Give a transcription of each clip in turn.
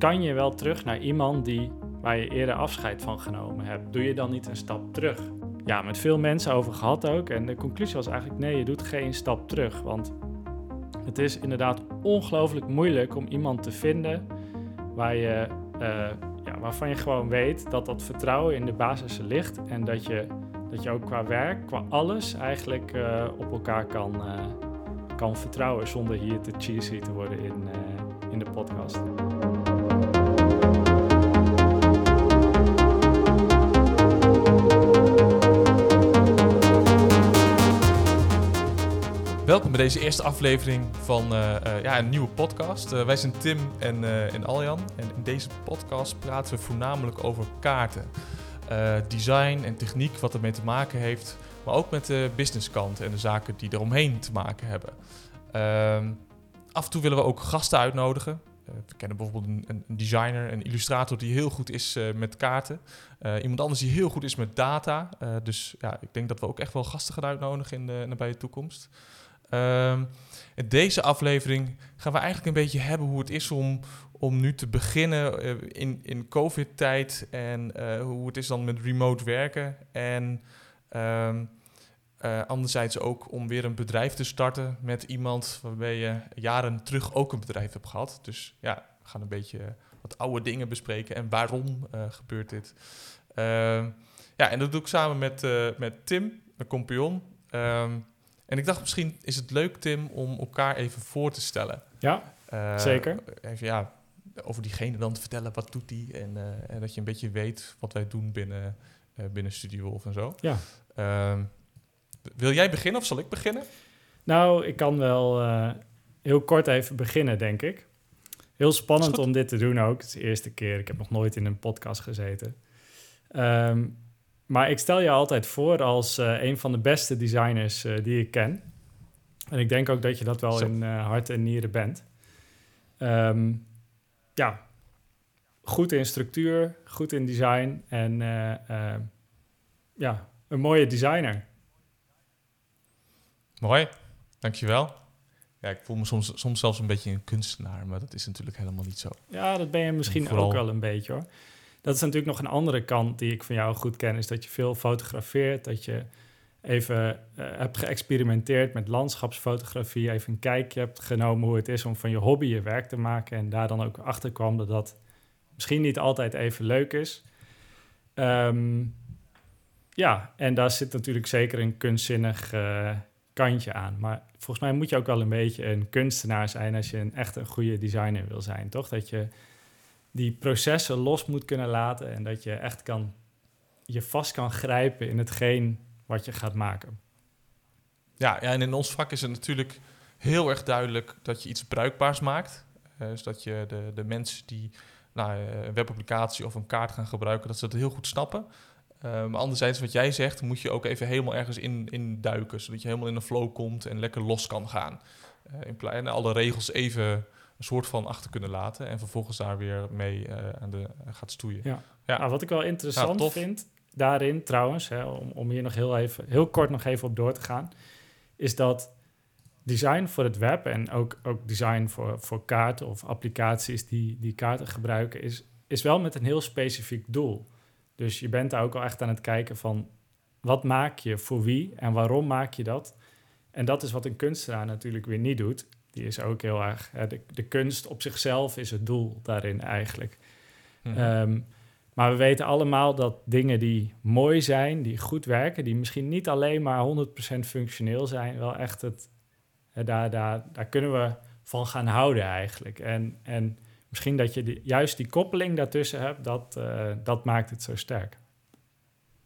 kan je wel terug naar iemand die, waar je eerder afscheid van genomen hebt. Doe je dan niet een stap terug? Ja, met veel mensen over gehad ook. En de conclusie was eigenlijk nee, je doet geen stap terug. Want het is inderdaad ongelooflijk moeilijk om iemand te vinden waar je, eh, ja, waarvan je gewoon weet dat dat vertrouwen in de basis ligt. En dat je, dat je ook qua werk, qua alles eigenlijk eh, op elkaar kan, uh, kan vertrouwen zonder hier te cheesy te worden in, in de podcast. Welkom bij deze eerste aflevering van uh, uh, ja, een nieuwe podcast. Uh, wij zijn Tim en, en Aljan. En in deze podcast praten we voornamelijk over kaarten. design en techniek, wat ermee te maken heeft. Maar ook met de businesskant en de zaken die eromheen te maken hebben. Ehm, af en toe willen we ook gasten uitnodigen. we kennen bijvoorbeeld een, designer, een illustrator die heel goed is met kaarten. iemand anders die heel goed is met data. dus ja, ik denk dat we ook echt wel gasten gaan uitnodigen in de nabije toekomst. In deze aflevering gaan we eigenlijk een beetje hebben hoe het is om, om nu te beginnen uh, in, in COVID-tijd en uh, hoe het is dan met remote werken. En um, uh, anderzijds ook om weer een bedrijf te starten met iemand waarbij je jaren terug ook een bedrijf hebt gehad. Dus ja, we gaan een beetje wat oude dingen bespreken en waarom gebeurt dit. Uh, ja, en dat doe ik samen met, met Tim, een compagnon. En ik dacht, misschien is het leuk, Tim, om elkaar even voor te stellen. Ja, uh, zeker. Even ja, over diegene dan te vertellen, wat doet die? En, uh, en dat je een beetje weet wat wij doen binnen, uh, binnen Studio Wolf en zo. Ja. Ehm, wil jij beginnen of zal ik beginnen? Nou, ik kan wel heel kort even beginnen, denk ik. Heel spannend om dit te doen ook. Het is de eerste keer. Ik heb nog nooit in een podcast gezeten. Um, maar ik stel je altijd voor als uh, een van de beste designers uh, die ik ken. En ik denk ook dat je dat wel in uh, hart en nieren bent. Um, ja, goed in structuur, goed in design en ja, een mooie designer. Mooi, dankjewel. Ja, ik voel me soms, soms zelfs een beetje een kunstenaar, maar dat is natuurlijk helemaal niet zo. Ja, dat ben je misschien Vooral... ook wel een beetje hoor. Dat is natuurlijk nog een andere kant die ik van jou goed ken, is dat je veel fotografeert, dat je even uh, hebt geëxperimenteerd met landschapsfotografie, even een kijkje hebt genomen hoe het is om van je hobby je werk te maken en daar dan ook achter kwam dat dat misschien niet altijd even leuk is. Um, ja, en daar zit natuurlijk zeker een kunstzinnig uh, kantje aan. Maar volgens mij moet je ook wel een beetje een kunstenaar zijn als je een echt een goede designer wil zijn, toch? Dat je die processen los moet kunnen laten en dat je echt kan, je vast kan grijpen in hetgeen wat je gaat maken. Ja, ja, en in ons vak is het natuurlijk heel erg duidelijk dat je iets bruikbaars maakt. Uh, dus dat je de, de mensen die nou, eh, een webapplicatie of een kaart gaan gebruiken, dat ze dat heel goed snappen. Uh, maar anderzijds, wat jij zegt, moet je ook even helemaal ergens in, in duiken, zodat je helemaal in de flow komt en lekker los kan gaan. Uh, en alle regels even een soort van achter kunnen laten en vervolgens daar weer mee uh, aan de, gaat stoeien. Ja. ja. Nou, wat ik wel interessant ja, vind daarin trouwens, hè, om, om hier nog heel, even, heel kort nog even op door te gaan, is dat design voor het web en ook, ook design voor, voor kaarten of applicaties die, die kaarten gebruiken, is, is wel met een heel specifiek doel. Dus je bent daar ook al echt aan het kijken van wat maak je voor wie en waarom maak je dat? En dat is wat een kunstenaar natuurlijk weer niet doet die is ook heel erg. de, de, kunst op zichzelf is het doel daarin eigenlijk. Mhm. Ehm, maar we weten allemaal dat dingen die mooi zijn, die goed werken, die misschien niet alleen maar 100% functioneel zijn, wel echt het. daar, daar, daar kunnen we van gaan houden eigenlijk. En, en misschien dat je die, juist die koppeling daartussen hebt, dat, uh, dat maakt het zo sterk.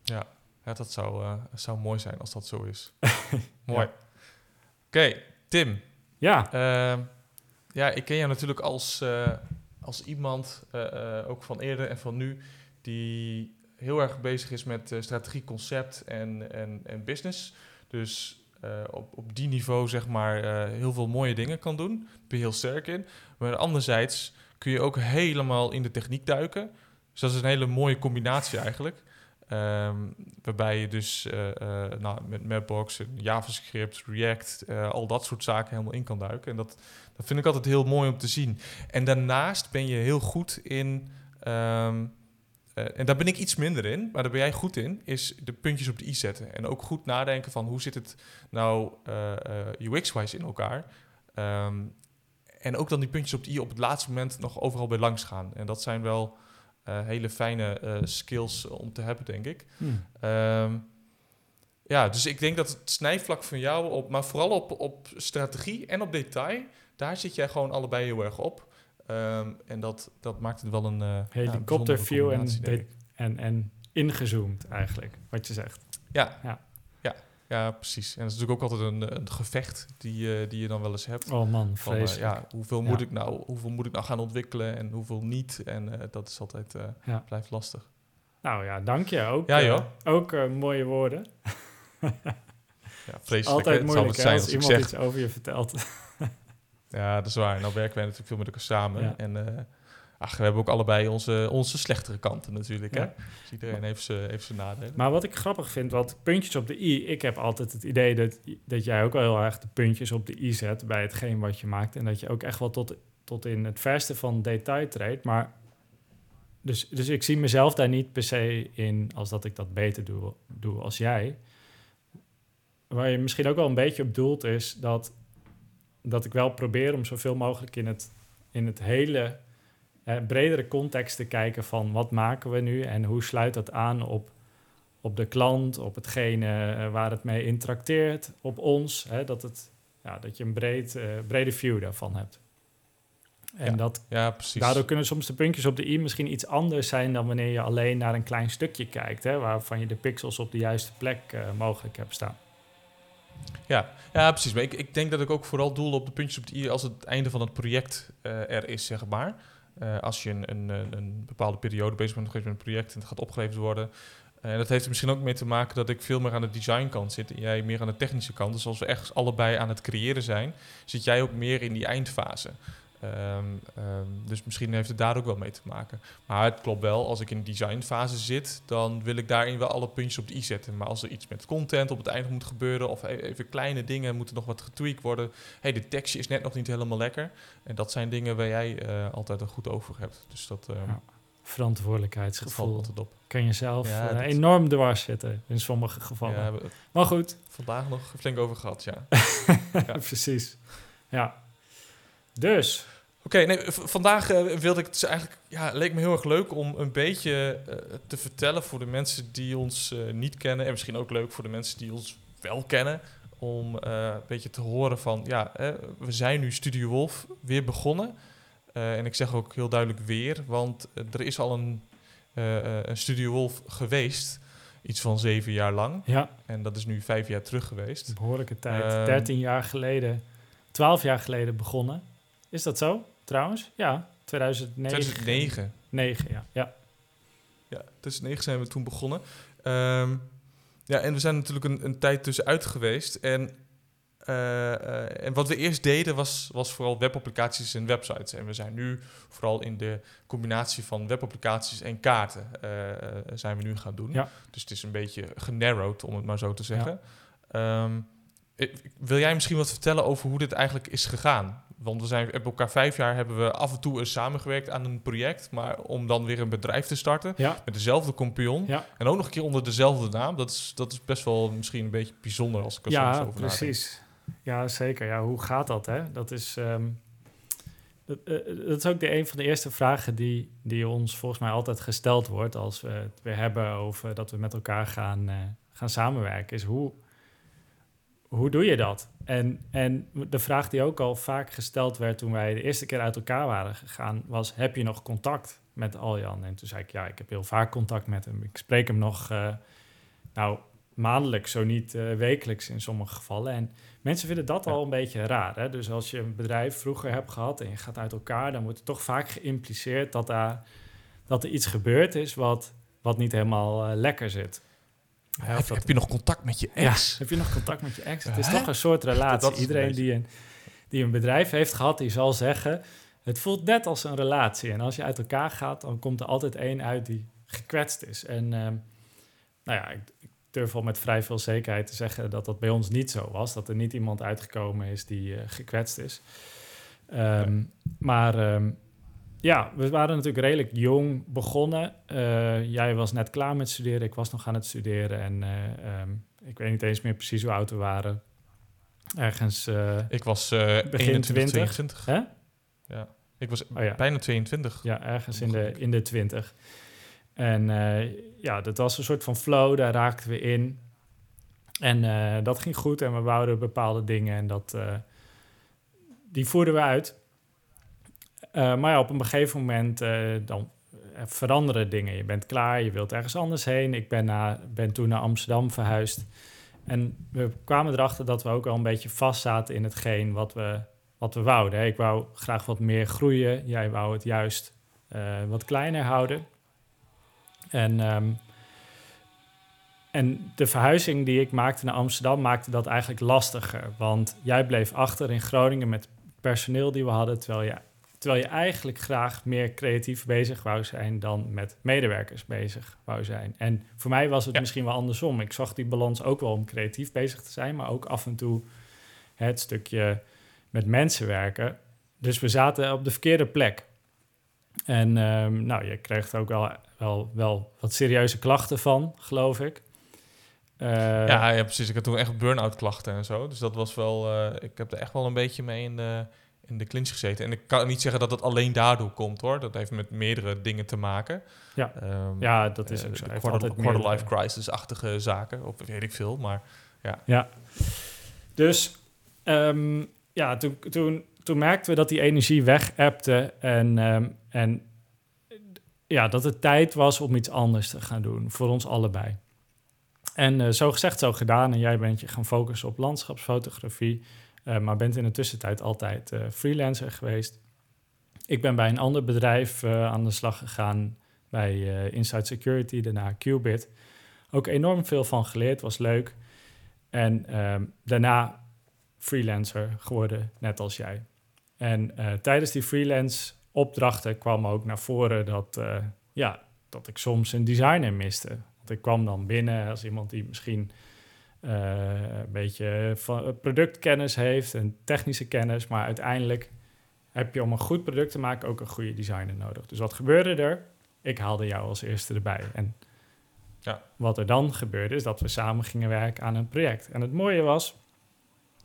Ja, ja dat zou, uh, zou mooi zijn als dat zo is. mooi. Ja. Oké, Tim, ja. Uh, ja, ik ken jou natuurlijk als, uh, als iemand, uh, ook van eerder en van nu, die heel erg bezig is met strategie, concept en, en, en business. Dus op, op die niveau, zeg maar, heel veel mooie dingen kan doen. Daar ben je heel sterk in. Maar anderzijds kun je ook helemaal in de techniek duiken. Dus dat is een hele mooie combinatie eigenlijk. Ehm, waarbij je dus nou, met Mapbox, JavaScript, React, al dat soort zaken helemaal in kan duiken. En dat, dat vind ik altijd heel mooi om te zien. En daarnaast ben je heel goed in. Ehm, eh, en daar ben ik iets minder in, maar daar ben jij goed in, is de puntjes op de i zetten. En ook goed nadenken van hoe zit het nou UX-wise in elkaar. Ehm, en ook dan die puntjes op de i op het laatste moment nog overal bij langs gaan. En dat zijn wel hele fijne skills om te hebben, denk ik. Hmm. Ehm, ja, dus ik denk dat het snijvlak van jou, op, maar vooral op, op strategie en op detail, daar zit jij gewoon allebei heel erg op. Ehm, en dat, dat maakt het wel een uh, helikopterview en, en, en ingezoomd eigenlijk, wat je zegt. Ja, ja. Ja, precies. En dat is natuurlijk ook altijd een, een gevecht die, uh, die je dan wel eens hebt. Oh man, Van, uh, ja, hoeveel, Moet ik nou, hoeveel moet ik nou gaan ontwikkelen en hoeveel niet? En dat is altijd, blijft lastig. Nou ja, dank je ook. Ja, joh. ook mooie woorden. ja, vreselijk. Altijd moeilijk hè, als iemand iets over je vertelt. Ja, dat is waar. Nou werken wij natuurlijk veel met elkaar samen. En ach, we hebben ook allebei onze, onze slechtere kanten natuurlijk. Hè? Dus iedereen heeft zijn heeft nadelen. Maar wat ik grappig vind, wat puntjes op de i... Ik heb altijd het idee dat, dat jij ook wel heel erg de puntjes op de i zet... bij hetgeen wat je maakt. En dat je ook echt wel tot, tot in het verste van detail treedt. Maar dus, dus ik zie mezelf daar niet per se in als dat ik dat beter doe, doe als jij. Waar je misschien ook wel een beetje op doelt is dat dat ik wel probeer om zoveel mogelijk in het, in het hele bredere context te kijken van wat maken we nu en hoe sluit dat aan op, op de klant, op hetgene eh, waar het mee interacteert, op ons. Hè, dat, het, ja, dat je een breed, uh, brede view daarvan hebt. En ja, dat, ja, precies. daardoor kunnen soms de puntjes op de i misschien iets anders zijn dan wanneer je alleen naar een klein stukje kijkt, hè, waarvan je de pixels op de juiste plek uh, mogelijk hebt staan. Ja, ja precies. Maar ik, ik denk dat ik ook vooral doel op de puntjes op de i als het einde van het project uh, er is, zeg maar. Uh, als je een, een, een, bepaalde periode bezig bent met een project en het gaat opgeleverd worden. En uh, dat heeft er misschien ook mee te maken dat ik veel meer aan de designkant zit en jij meer aan de technische kant. Dus als we echt allebei aan het creëren zijn, zit jij ook meer in die eindfase. Um, um, dus misschien heeft het daar ook wel mee te maken. Maar het klopt wel, als ik in de designfase zit, dan wil ik daarin wel alle puntjes op de i zetten. Maar als er iets met content op het einde moet gebeuren, of e-, even kleine dingen moeten nog wat getweakt worden. hey, de tekstje is net nog niet helemaal lekker. En dat zijn dingen waar jij uh, altijd een goed over hebt. Dus dat. Ja. Verantwoordelijkheidsgevoel. Dat op. Kan je zelf ja, uh, enorm dwars zitten in sommige gevallen. Ja, maar goed. Vandaag nog flink over gehad, ja. Precies. Ja. Dus, Oké, nee, vandaag uh, wilde ik het dus eigenlijk, ja, leek me heel erg leuk om een beetje uh, te vertellen voor de mensen die ons uh, niet kennen en misschien ook leuk voor de mensen die ons wel kennen, om een beetje te horen van, ja, we zijn nu Studio Wolf weer begonnen. en ik zeg ook heel duidelijk weer, want er is al een, een Studio Wolf geweest, iets van zeven jaar lang. Ja. En dat is nu vijf jaar terug geweest. Een behoorlijke tijd. Dertien jaar geleden, twaalf jaar geleden begonnen. Is dat zo? Trouwens. Ja, 2009. 2009. 9, ja. ja. Ja, 2009 zijn we toen begonnen. Um, ja, en we zijn natuurlijk een, een tijd tussenuit geweest. En, uh, uh, en wat we eerst deden was, was vooral webapplicaties en websites. En we zijn nu vooral in de combinatie van webapplicaties en kaarten uh, zijn we nu gaan doen. Ja. Dus het is een beetje genarrowed, om het maar zo te zeggen. Ja. Um, wil jij misschien wat vertellen over hoe dit eigenlijk is gegaan? Want we zijn, hebben elkaar vijf jaar hebben we af en toe eens samengewerkt aan een project. Maar om dan weer een bedrijf te starten ja. met dezelfde compagnon. Ja. En ook nog een keer onder dezelfde naam. Dat is, dat is best wel misschien een beetje bijzonder als ik er ja, soms over precies. Ja, zeker. Ja, hoe gaat dat? Hè? Dat is, um, dat, uh, dat, is ook de, een van de eerste vragen die, die ons volgens mij altijd gesteld wordt als we het weer hebben over dat we met elkaar gaan, uh, gaan samenwerken. Is hoe, hoe doe je dat? En, en de vraag die ook al vaak gesteld werd toen wij de eerste keer uit elkaar waren gegaan, was: heb je nog contact met Aljan? En toen zei ik: ja, ik heb heel vaak contact met hem. Ik spreek hem nog, uh, nou, maandelijks, zo niet uh, wekelijks in sommige gevallen. En mensen vinden dat al een beetje raar. Hè? Dus als je een bedrijf vroeger hebt gehad en je gaat uit elkaar, dan wordt er toch vaak geïmpliceerd dat, daar, dat er iets gebeurd is wat, wat niet helemaal uh, lekker zit. Heb, heb, je nog contact met je ex? Ja, heb je nog contact met je ex? Het is toch een soort relatie. Iedereen die een, die een bedrijf heeft gehad, die zal zeggen... het voelt net als een relatie. En als je uit elkaar gaat, dan komt er altijd één uit die gekwetst is. En, uh, nou ja, ik, ik, durf wel met vrij veel zekerheid te zeggen dat dat bij ons niet zo was. Dat er niet iemand uitgekomen is die gekwetst is. Ehm, maar ehm, ja, we waren natuurlijk redelijk jong begonnen. jij was net klaar met studeren, ik was nog aan het studeren. En ehm, ik weet niet eens meer precies hoe oud we waren. Ergens. ik was begin 20, 22. Hè? Ja. Ik was oh, bijna 22. Ja, ergens in de, in de 20. En ja, dat was een soort van flow, daar raakten we in. En dat ging goed en we bouwden bepaalde dingen en dat, die voerden we uit. Maar ja, op een gegeven moment dan veranderen dingen. Je bent klaar, je wilt ergens anders heen. Ik ben, ben toen naar Amsterdam verhuisd. En we kwamen erachter dat we ook al een beetje vast zaten in hetgeen wat we wat we wouden. Ik wou graag wat meer groeien. Jij wou het juist wat kleiner houden. En, um, en de verhuizing die ik maakte naar Amsterdam maakte dat eigenlijk lastiger. Want jij bleef achter in Groningen met personeel die we hadden, terwijl je, terwijl je eigenlijk graag meer creatief bezig wou zijn dan met medewerkers bezig wou zijn. En voor mij was het misschien wel andersom. Ik zag die balans ook wel om creatief bezig te zijn, maar ook af en toe het stukje met mensen werken. Dus we zaten op de verkeerde plek. En um, nou, je kreeg ook wel, wel, wel wat serieuze klachten van, geloof ik. Uh, ja, ja, precies. Ik had toen echt burn-out klachten en zo. Dus dat was wel... Uh, ik heb er echt wel een beetje mee in de, in de clinch gezeten. En ik kan niet zeggen dat het alleen daardoor komt, hoor. Dat heeft met meerdere dingen te maken. Ja, um, ja dat is ook zo. Uh, quarter, quarter life crisis-achtige zaken, of weet ik veel. Maar ja. Ja, dus... Um, ja, toen, toen, toen merkten we dat die energie weg en, um, en ja, dat het tijd was om iets anders te gaan doen voor ons allebei. En uh, zo gezegd, zo gedaan. En jij bent je gaan focussen op landschapsfotografie, maar bent in de tussentijd altijd uh, freelancer geweest. Ik ben bij een ander bedrijf aan de slag gegaan, bij Inside Security, daarna Qubit. Ook enorm veel van geleerd, was leuk. En ehm, daarna freelancer geworden, net als jij. En tijdens die freelance opdrachten kwam ook naar voren dat, ja, dat ik soms een designer miste. Want ik kwam dan binnen als iemand die misschien een beetje van productkennis heeft en technische kennis, maar uiteindelijk heb je om een goed product te maken ook een goede designer nodig. Dus wat gebeurde er? Ik haalde jou als eerste erbij. En ja. wat er dan gebeurde is dat we samen gingen werken aan een project. En het mooie was,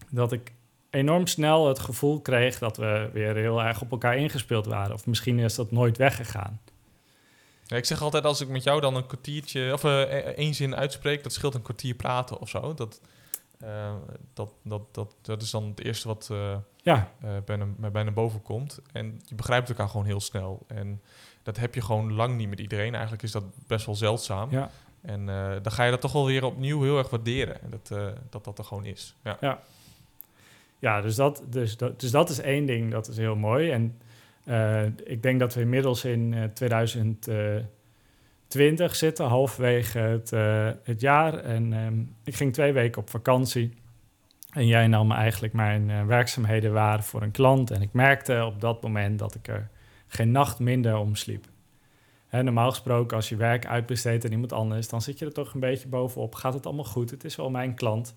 dat ik enorm snel het gevoel kreeg dat we weer heel erg op elkaar ingespeeld waren. Of misschien is dat nooit weggegaan. Ja, ik zeg altijd als ik met jou dan een kwartiertje of uh, één zin uitspreek, dat scheelt een kwartier praten of zo. Dat, uh, dat, dat, dat, dat is dan het eerste wat uh, ja. bijna, bijna boven komt. En je begrijpt elkaar gewoon heel snel. En dat heb je gewoon lang niet met iedereen. Eigenlijk is dat best wel zeldzaam. Ja. En dan ga je dat toch wel weer opnieuw heel erg waarderen. En dat, dat dat er gewoon is. Ja. ja ja, dus dat, dus, dat, dus dat is één ding, dat is heel mooi. En uh, ik denk dat we inmiddels in uh, 2020 zitten, halverwege het, uh, het jaar. En um, ik ging twee weken op vakantie. En jij nam eigenlijk mijn werkzaamheden waar voor een klant. En ik merkte op dat moment dat ik er geen nacht minder om sliep. Hè, normaal gesproken, als je werk uitbesteedt aan iemand anders, dan zit je er toch een beetje bovenop. Gaat het allemaal goed? Het is wel mijn klant.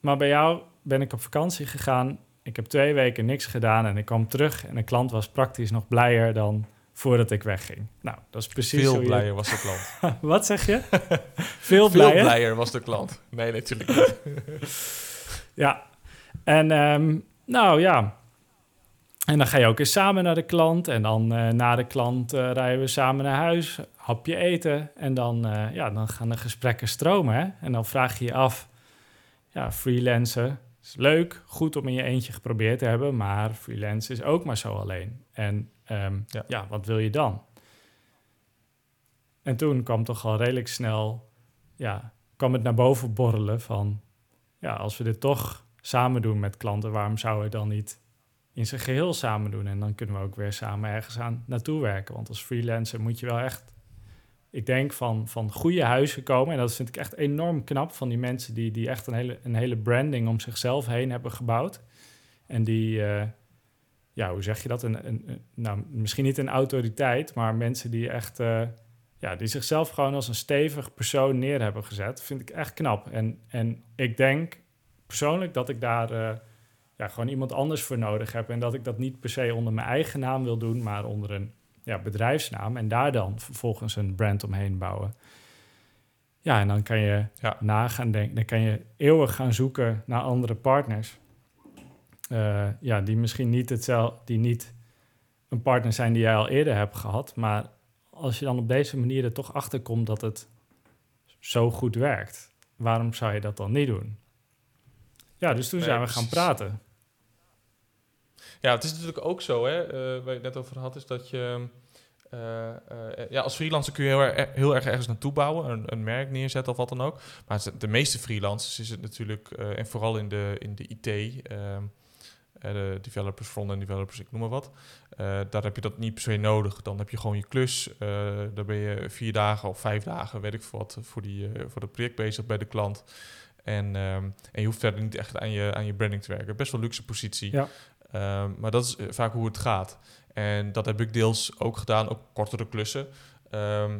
Maar bij jou ben ik op vakantie gegaan. Ik heb twee weken niks gedaan en ik kwam terug en de klant was praktisch nog blijer dan voordat ik wegging. Nou, dat is precies Veel blijer was de klant. Wat zeg je? Veel blijer? Veel blijer was de klant. Nee, natuurlijk niet. ja, en um, nou ja. En dan ga je ook eens samen naar de klant. En dan uh, na de klant uh, rijden we samen naar huis, hapje eten. En dan, uh, ja, dan gaan de gesprekken stromen. Hè? En dan vraag je je af, ja, freelancen is leuk, goed om in je eentje geprobeerd te hebben, maar freelance is ook maar zo alleen. En ehm, ja. ja. wat wil je dan? En toen kwam toch al redelijk snel, ja, kwam het naar boven borrelen van, ja, als we dit toch samen doen met klanten, waarom zouden we dan niet in zijn geheel samen doen? En dan kunnen we ook weer samen ergens aan naartoe werken. Want als freelancer moet je wel echt ik denk, van, van goede huizen komen. En dat vind ik echt enorm knap van die mensen die, die echt een hele, een hele branding om zichzelf heen hebben gebouwd. En die, uh, ja, hoe zeg je dat? Een, een, nou, misschien niet een autoriteit, maar mensen die echt uh, ja, die zichzelf gewoon als een stevig persoon neer hebben gezet. Vind ik echt knap. En, en ik denk persoonlijk dat ik daar eh, ja, gewoon iemand anders voor nodig heb. En dat ik dat niet per se onder mijn eigen naam wil doen, maar onder een ja, bedrijfsnaam. En daar dan vervolgens een brand omheen bouwen. Ja, en dan kan je ja. na gaan denken. Dan kan je eeuwig gaan zoeken naar andere partners. Uh, ja, die misschien niet hetzelfde, die niet een partner zijn die jij al eerder hebt gehad. Maar als je dan op deze manier er toch achter komt dat het zo goed werkt, waarom zou je dat dan niet doen? Ja, dus toen zijn we gaan praten. Ja, het is natuurlijk ook zo, hè, uh, waar je het net over had, is dat je... Uh, uh, ja, als freelancer kun je heel, erg, heel erg ergens naartoe bouwen, een, een, merk neerzetten of wat dan ook. Maar de meeste freelancers is het natuurlijk, en vooral in de, in de IT, ehm, de developers, front-end developers, ik noem maar wat. daar heb je dat niet per se nodig. Dan heb je gewoon je klus. daar ben je vier dagen of vijf dagen, weet ik voor wat, voor, die, voor dat project bezig bij de klant. En, ehm, en je hoeft verder niet echt aan je, aan je branding te werken. Best wel luxe positie. Ja. Ehm, maar dat is eh, vaak hoe het gaat. En dat heb ik deels ook gedaan, ook kortere klussen. Ehm,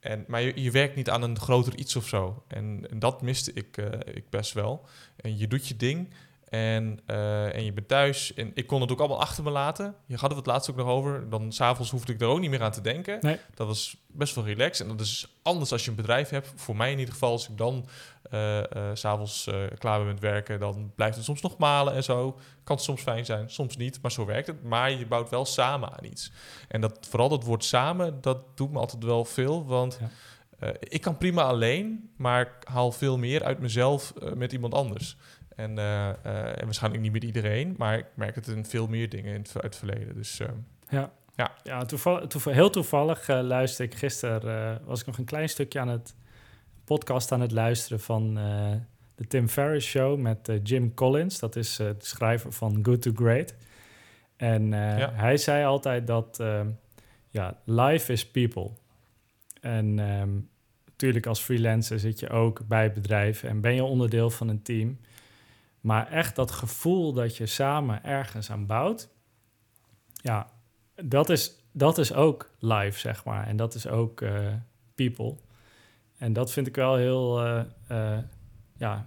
en, maar je, werkt niet aan een groter iets of zo. En, dat miste ik, uh, ik best wel. En je doet je ding. En, uh, en je bent thuis. En ik kon het ook allemaal achter me laten. Je had het laatst ook nog over. Dan s'avonds hoefde ik er ook niet meer aan te denken. Nee. Dat was best wel relaxed. En dat is anders als je een bedrijf hebt. Voor mij in ieder geval, als ik dan uh, uh, s'avonds klaar ben met werken, dan blijft het soms nog malen en zo. Kan soms fijn zijn, soms niet. Maar zo werkt het. Maar je bouwt wel samen aan iets. En dat, vooral dat woord samen, dat doet me altijd wel veel. Want ik kan prima alleen, maar ik haal veel meer uit mezelf met iemand anders. En, uh, en waarschijnlijk niet met iedereen, maar ik merk het in veel meer dingen in het, uit het verleden. Dus uh, ja. Ja, ja toeval, toeval, heel toevallig uh, luisterde ik gisteren, was ik nog een klein stukje aan het podcast aan het luisteren van de Tim Ferriss Show met Jim Collins. Dat is de schrijver van Good to Great. En ja. hij zei altijd dat, ja, life is people. En um, natuurlijk als freelancer zit je ook bij bedrijven en ben je onderdeel van een team. Maar echt dat gevoel dat je samen ergens aan bouwt, ja, dat is, dat is ook live, zeg maar. En dat is ook uh, people. En dat vind ik wel heel, uh, uh, ja,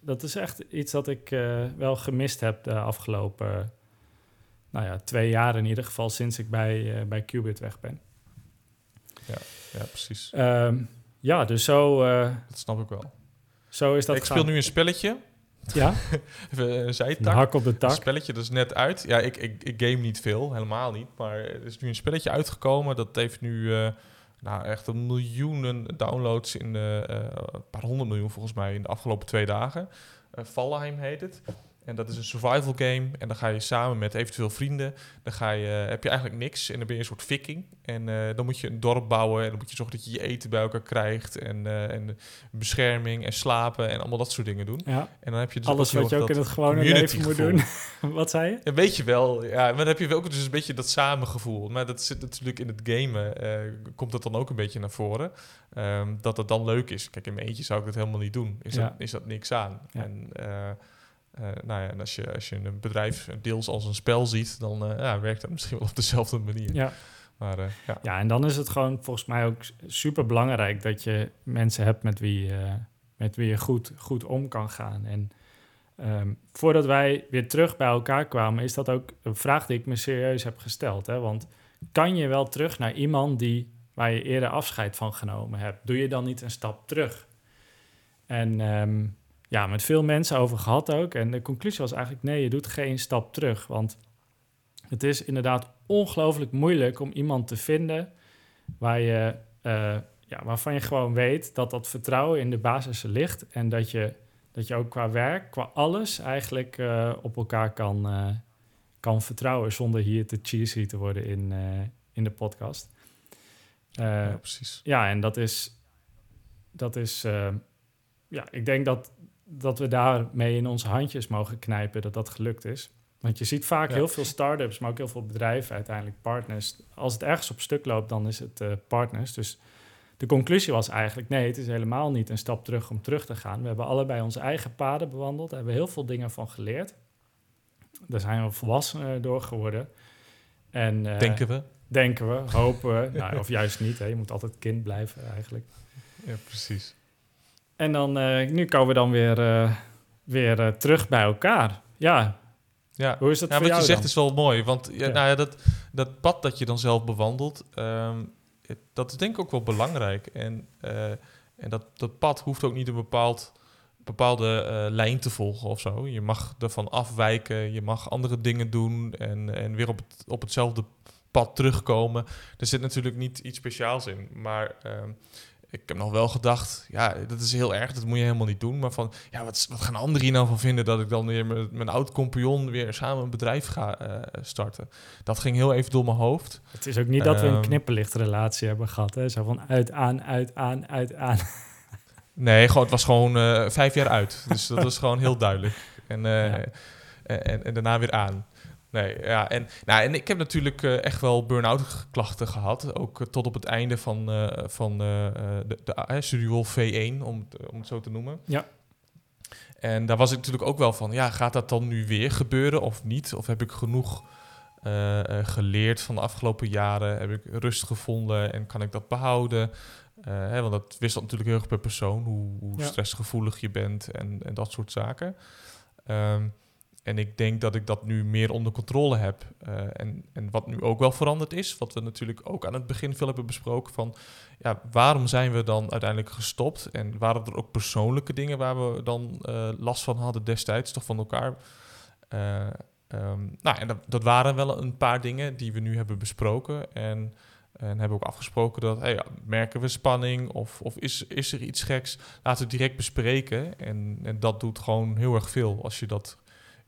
dat is echt iets dat ik wel gemist heb de afgelopen, nou ja, twee jaar in ieder geval, sinds ik bij, bij Qubit weg ben. Ja, ja precies. Um, ja, dus zo... dat snap ik wel. Zo is dat Ik speel nu een spelletje ja. Even een zijtak. Een hak op de tak. Een spelletje dat is net uit. Ja, ik, ik, ik game niet veel, helemaal niet. Maar er is nu een spelletje uitgekomen. Dat heeft nu uh, nou, echt een miljoenen downloads in de, uh, een paar honderd miljoen volgens mij in de afgelopen twee dagen. Uh, Valheim heet het. En dat is een survival game. En dan ga je samen met eventueel vrienden. Dan ga je, heb je eigenlijk niks. En dan ben je een soort viking. En uh, dan moet je een dorp bouwen. En dan moet je zorgen dat je je eten bij elkaar krijgt. En, uh, en bescherming en slapen. En allemaal dat soort dingen doen. Ja. En dan heb je dus Alles wat je ook in het gewone leven moet doen. wat zei je? Ja, weet je wel. Ja, maar dan heb je ook dus een beetje dat samengevoel. Maar dat zit natuurlijk in het gamen. Uh, komt dat dan ook een beetje naar voren. Um, dat het dan leuk is. Kijk, in mijn eentje zou ik dat helemaal niet doen. Is, ja. dat, is dat niks aan. En... Uh, nou ja, en als je, als je een bedrijf deels als een spel ziet, dan uh, ja, werkt dat misschien wel op dezelfde manier. Ja. Maar, uh, ja. ja, en dan is het gewoon volgens mij ook super belangrijk dat je mensen hebt met wie, met wie je goed, goed om kan gaan. En um, voordat wij weer terug bij elkaar kwamen, is dat ook een vraag die ik me serieus heb gesteld. Hè? Want kan je wel terug naar iemand die, waar je eerder afscheid van genomen hebt? Doe je dan niet een stap terug? En um, ja, met veel mensen over gehad ook. En de conclusie was eigenlijk: nee, je doet geen stap terug. Want het is inderdaad ongelooflijk moeilijk om iemand te vinden waar je, uh, ja, waarvan je gewoon weet dat dat vertrouwen in de basis ligt. En dat je, dat je ook qua werk, qua alles eigenlijk uh, op elkaar kan, uh, kan vertrouwen. Zonder hier te cheesy te worden in, in de podcast. ja, precies. Ja, en dat is. Dat is ja, ik denk dat dat we daarmee in onze handjes mogen knijpen dat dat gelukt is. Want je ziet vaak heel veel start-ups, maar ook heel veel bedrijven uiteindelijk partners. Als het ergens op stuk loopt, dan is het uh, partners. Dus de conclusie was eigenlijk: nee, het is helemaal niet een stap terug om terug te gaan. We hebben allebei onze eigen paden bewandeld, daar hebben we heel veel dingen van geleerd. Daar zijn we volwassenen door geworden. En, uh, denken we? denken we, hopen we. nou, of juist niet, hè. je moet altijd kind blijven eigenlijk. Ja, precies. En dan, nu komen we dan weer, weer terug bij elkaar. Ja, ja. Hoe is dat ja, wat je zegt is wel mooi, want ja, Nou ja, dat, dat pad dat je dan zelf bewandelt, ehm, dat is denk ik ook wel belangrijk. En, en dat, dat pad hoeft ook niet een bepaald, bepaalde lijn te volgen of zo. Je mag ervan afwijken, je mag andere dingen doen en, en weer op, het, op hetzelfde pad terugkomen. Er zit natuurlijk niet iets speciaals in, maar uh, ik heb nog wel gedacht, ja, dat is heel erg, dat moet je helemaal niet doen. Maar van, ja, wat, wat gaan anderen hier nou van vinden dat ik dan weer met mijn oud compagnon weer samen een bedrijf ga uh, starten? Dat ging heel even door mijn hoofd. Het is ook niet dat we een ehm, knipperlichtrelatie hebben gehad, hè? Zo van uit, aan, uit, aan, uit, aan. Nee, gewoon, het was gewoon uh, vijf jaar uit. Dus dat was gewoon heel duidelijk. En, uh, en, en, daarna weer aan. Nee, ja, en, nou, en ik heb natuurlijk uh, echt wel burn-out klachten gehad. Ook uh, tot op het einde van, uh, van de, de Studio V1, om, om het zo te noemen. Ja. En daar was ik natuurlijk ook wel van, ja, gaat dat dan nu weer gebeuren of niet? Of heb ik genoeg geleerd van de afgelopen jaren? Heb ik rust gevonden en kan ik dat behouden? Hè, want dat wisselt natuurlijk heel erg per persoon, hoe, hoe stressgevoelig je bent en, en dat soort zaken. Um, en ik denk dat ik dat nu meer onder controle heb. Uh, en, en wat nu ook wel veranderd is, wat we natuurlijk ook aan het begin veel hebben besproken, van ja, waarom zijn we dan uiteindelijk gestopt? En waren er ook persoonlijke dingen waar we dan uh, last van hadden destijds, toch van elkaar? Uh, um, nou, en dat, dat, waren wel een paar dingen die we nu hebben besproken. En, en hebben ook afgesproken dat, ja, merken we spanning of, of is, is er iets geks? Laten we direct bespreken. En, en dat doet gewoon heel erg veel als je dat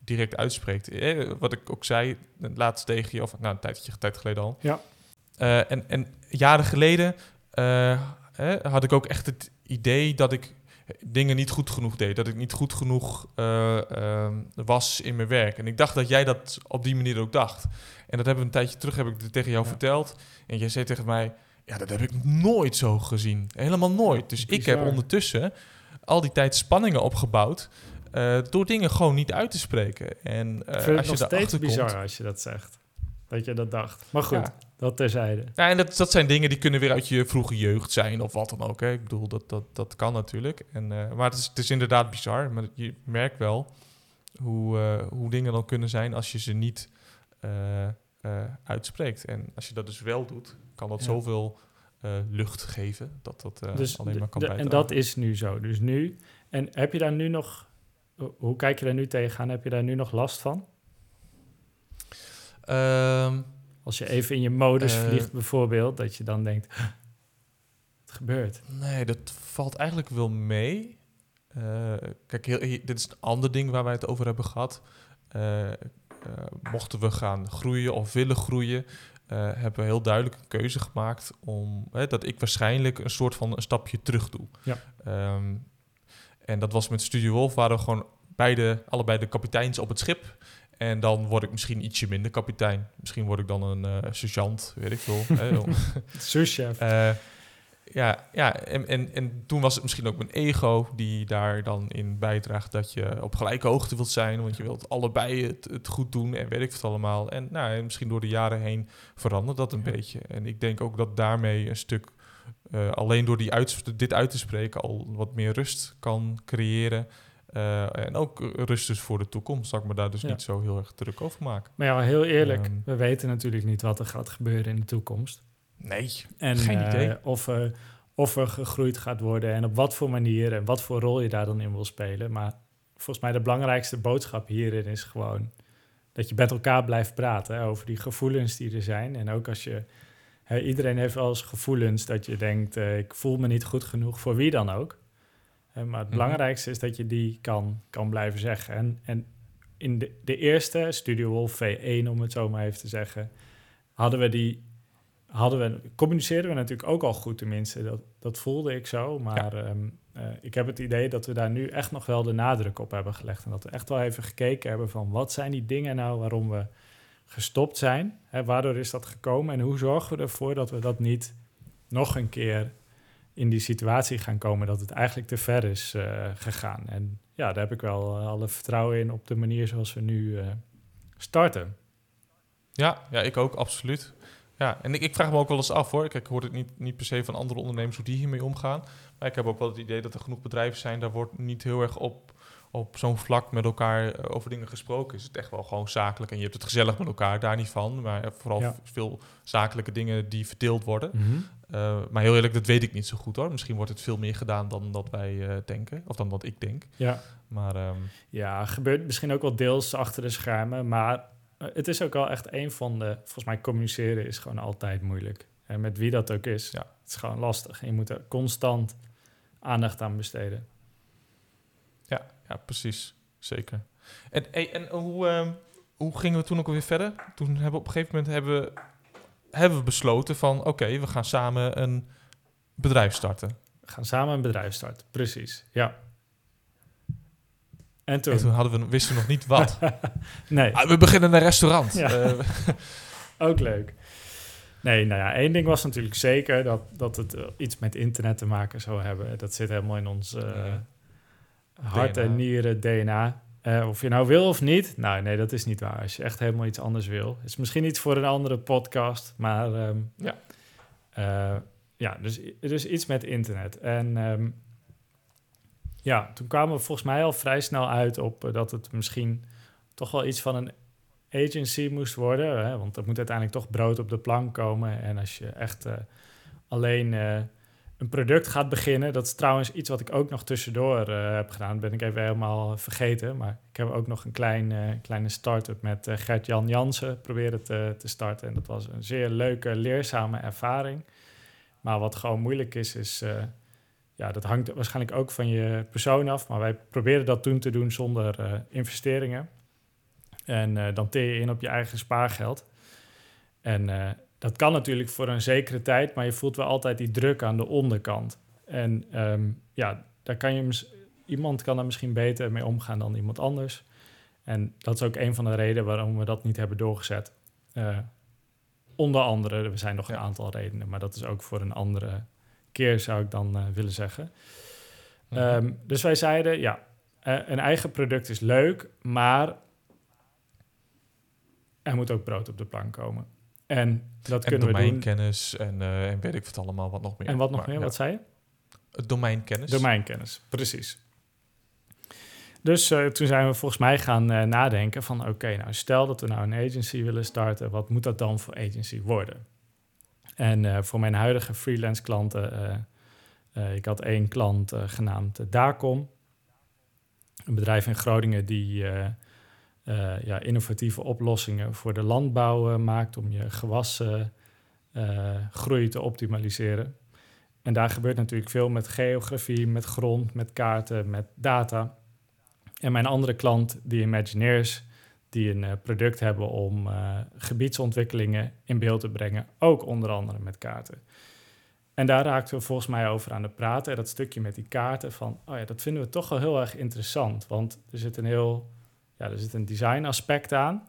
direct uitspreekt. Eh, wat ik ook zei, laatst tegen je, of nou, een tijdje tijd geleden al. Ja. Uh, en, en jaren geleden uh, had ik ook echt het idee dat ik dingen niet goed genoeg deed. Dat ik niet goed genoeg uh, was in mijn werk. En ik dacht dat jij dat op die manier ook dacht. En dat hebben we een tijdje terug heb ik tegen jou verteld. En jij zei tegen mij, ja, dat heb ik nooit zo gezien. Helemaal nooit. Dus ik heb ondertussen al die tijd spanningen opgebouwd. Uh, door dingen gewoon niet uit te spreken. En uh, als het je nog steeds bizar als je dat zegt. Dat je dat dacht. Maar goed, dat terzijde. Ja, en dat, dat zijn dingen die kunnen weer uit je vroege jeugd zijn of wat dan ook. Hè. Ik bedoel, dat, dat, dat kan natuurlijk. En, uh, maar het is, het is inderdaad bizar. Maar je merkt wel hoe, hoe dingen dan kunnen zijn als je ze niet uitspreekt. En als je dat dus wel doet, kan dat zoveel lucht geven dat dat dus alleen maar kan bijdragen. En dat is nu zo. Dus nu... En heb je daar nu nog hoe kijk je daar nu tegenaan? Heb je daar nu nog last van? Um, Als je even in je modus uh, vliegt bijvoorbeeld, dat je dan denkt, het gebeurt. Nee, dat valt eigenlijk wel mee. Uh, kijk, heel, dit is een ander ding waar wij het over hebben gehad. Uh, mochten we gaan groeien of willen groeien, hebben we heel duidelijk een keuze gemaakt om dat ik waarschijnlijk een soort van een stapje terug doe. Ja. Um, en dat was met Studio Wolf, waren we gewoon beide, allebei de kapiteins op het schip. En dan word ik misschien ietsje minder kapitein. Misschien word ik dan een uh, sergeant, weet ik veel. Souschef. Uh, ja, ja en, en, en toen was het misschien ook mijn ego die daar dan in bijdraagt dat je op gelijke hoogte wilt zijn, want je wilt allebei het, het goed doen en weet ik het allemaal. En, nou, en misschien door de jaren heen verandert dat een beetje. En ik denk ook dat daarmee een stuk uh, alleen door die uit, dit uit te spreken al wat meer rust kan creëren. Uh, en ook rust dus voor de toekomst. Zal ik me daar dus niet zo heel erg druk over maken. Maar ja, heel eerlijk, um, we weten natuurlijk niet wat er gaat gebeuren in de toekomst. Nee, en, geen uh, idee. Of, of er gegroeid gaat worden en op wat voor manier en wat voor rol je daar dan in wil spelen. Maar volgens mij de belangrijkste boodschap hierin is gewoon dat je met elkaar blijft praten hè, over die gevoelens die er zijn. En ook als je iedereen heeft wel eens gevoelens dat je denkt, uh, ik voel me niet goed genoeg voor wie dan ook. Uh, maar het mm belangrijkste is dat je die kan, kan blijven zeggen. En, en in de, de eerste Studio Wolf V1, om het zo maar even te zeggen, hadden we die, hadden we, communiceerden we natuurlijk ook al goed tenminste. Dat, dat voelde ik zo, maar ja. um, uh, ik heb het idee dat we daar nu echt nog wel de nadruk op hebben gelegd. En dat we echt wel even gekeken hebben van wat zijn die dingen nou waarom we gestopt zijn. Hè, waardoor is dat gekomen en hoe zorgen we ervoor dat we dat niet nog een keer in die situatie gaan komen dat het eigenlijk te ver is uh, gegaan. En ja, daar heb ik wel uh, alle vertrouwen in op de manier zoals we nu uh, starten. Ja, ja, ik ook, absoluut. Ja, en ik, ik, vraag me ook wel eens af hoor. ik hoor het niet, niet per se van andere ondernemers hoe die hiermee omgaan. Maar ik heb ook wel het idee dat er genoeg bedrijven zijn, daar wordt niet heel erg op, op zo'n vlak met elkaar eh, over dingen gesproken. Is het echt wel gewoon zakelijk en je hebt het gezellig met elkaar, daar niet van. Maar vooral veel zakelijke dingen die verdeeld worden. Mhm. Eh, maar heel eerlijk, dat weet ik niet zo goed hoor. Misschien wordt het veel meer gedaan dan dat wij uh, denken, of dan wat ik denk. Ja. Maar, um, ja, gebeurt misschien ook wel deels achter de schermen, maar het is ook wel echt een van de, volgens mij communiceren is gewoon altijd moeilijk. En met wie dat ook is, ja. het is gewoon lastig. En je moet er constant aandacht aan besteden. Ja, precies. Zeker. En, en hoe, uh, hoe gingen we toen ook weer verder? Toen hebben we op een gegeven moment hebben we, hebben we besloten van... oké, we gaan samen een bedrijf starten. We gaan samen een bedrijf starten, precies. Ja. En toen? hadden we, wisten we nog niet wat. nee. Ah, we beginnen een restaurant. Ja. Eh, ook leuk. Nee, nou ja, één ding was natuurlijk zeker dat, dat het eh, iets met internet te maken zou hebben. Dat zit helemaal in ons uh, hart en nieren DNA. of je nou wil of niet, nou nee, dat is niet waar. Als je echt helemaal iets anders wil. is misschien iets voor een andere podcast, maar um, ja. ja, dus, dus iets met internet. En um, ja, toen kwamen we volgens mij al vrij snel uit op uh, dat het misschien toch wel iets van een agency moest worden. Hè? Want er moet uiteindelijk toch brood op de plank komen. En als je echt alleen een product gaat beginnen, dat is trouwens iets wat ik ook nog tussendoor heb gedaan. Dat ben ik even helemaal vergeten. Maar ik heb ook nog een klein, kleine start-up met Gert-Jan Jansen proberen te, te starten. En dat was een zeer leuke, leerzame ervaring. Maar wat gewoon moeilijk is, is ja, dat hangt waarschijnlijk ook van je persoon af. Maar wij proberen dat toen te doen zonder uh, investeringen. En uh, dan teer je in op je eigen spaargeld. En uh, dat kan natuurlijk voor een zekere tijd, maar je voelt wel altijd die druk aan de onderkant. En um, ja, daar kan je iemand kan er misschien beter mee omgaan dan iemand anders. En dat is ook een van de redenen waarom we dat niet hebben doorgezet. onder andere, er zijn nog een aantal redenen, maar dat is ook voor een andere keer, zou ik dan uh, willen zeggen. Mhm. Um, dus wij zeiden, ja, uh, een eigen product is leuk, maar er moet ook brood op de plank komen. En dat en kunnen we doen. domeinkennis en, uh, en weet ik wat allemaal, wat nog meer. En wat nog maar, meer, ja. wat zei je? Domeinkennis. Domeinkennis, precies. Dus uh, toen zijn we volgens mij gaan uh, nadenken van... oké, nou stel dat we nou een agency willen starten... wat moet dat dan voor agency worden? En voor mijn huidige freelance klanten, ik had één klant genaamd Dacom. Een bedrijf in Groningen die ja, innovatieve oplossingen voor de landbouw maakt om je gewassen groei te optimaliseren. En daar gebeurt natuurlijk veel met geografie, met grond, met kaarten, met data. En mijn andere klant, die Imagineers, die een product hebben om gebiedsontwikkelingen in beeld te brengen, ook onder andere met kaarten. En daar raakten we volgens mij over aan het praten. En dat stukje met die kaarten van, oh ja, dat vinden we toch wel heel erg interessant. Want er zit een heel, ja, er zit een design aspect aan.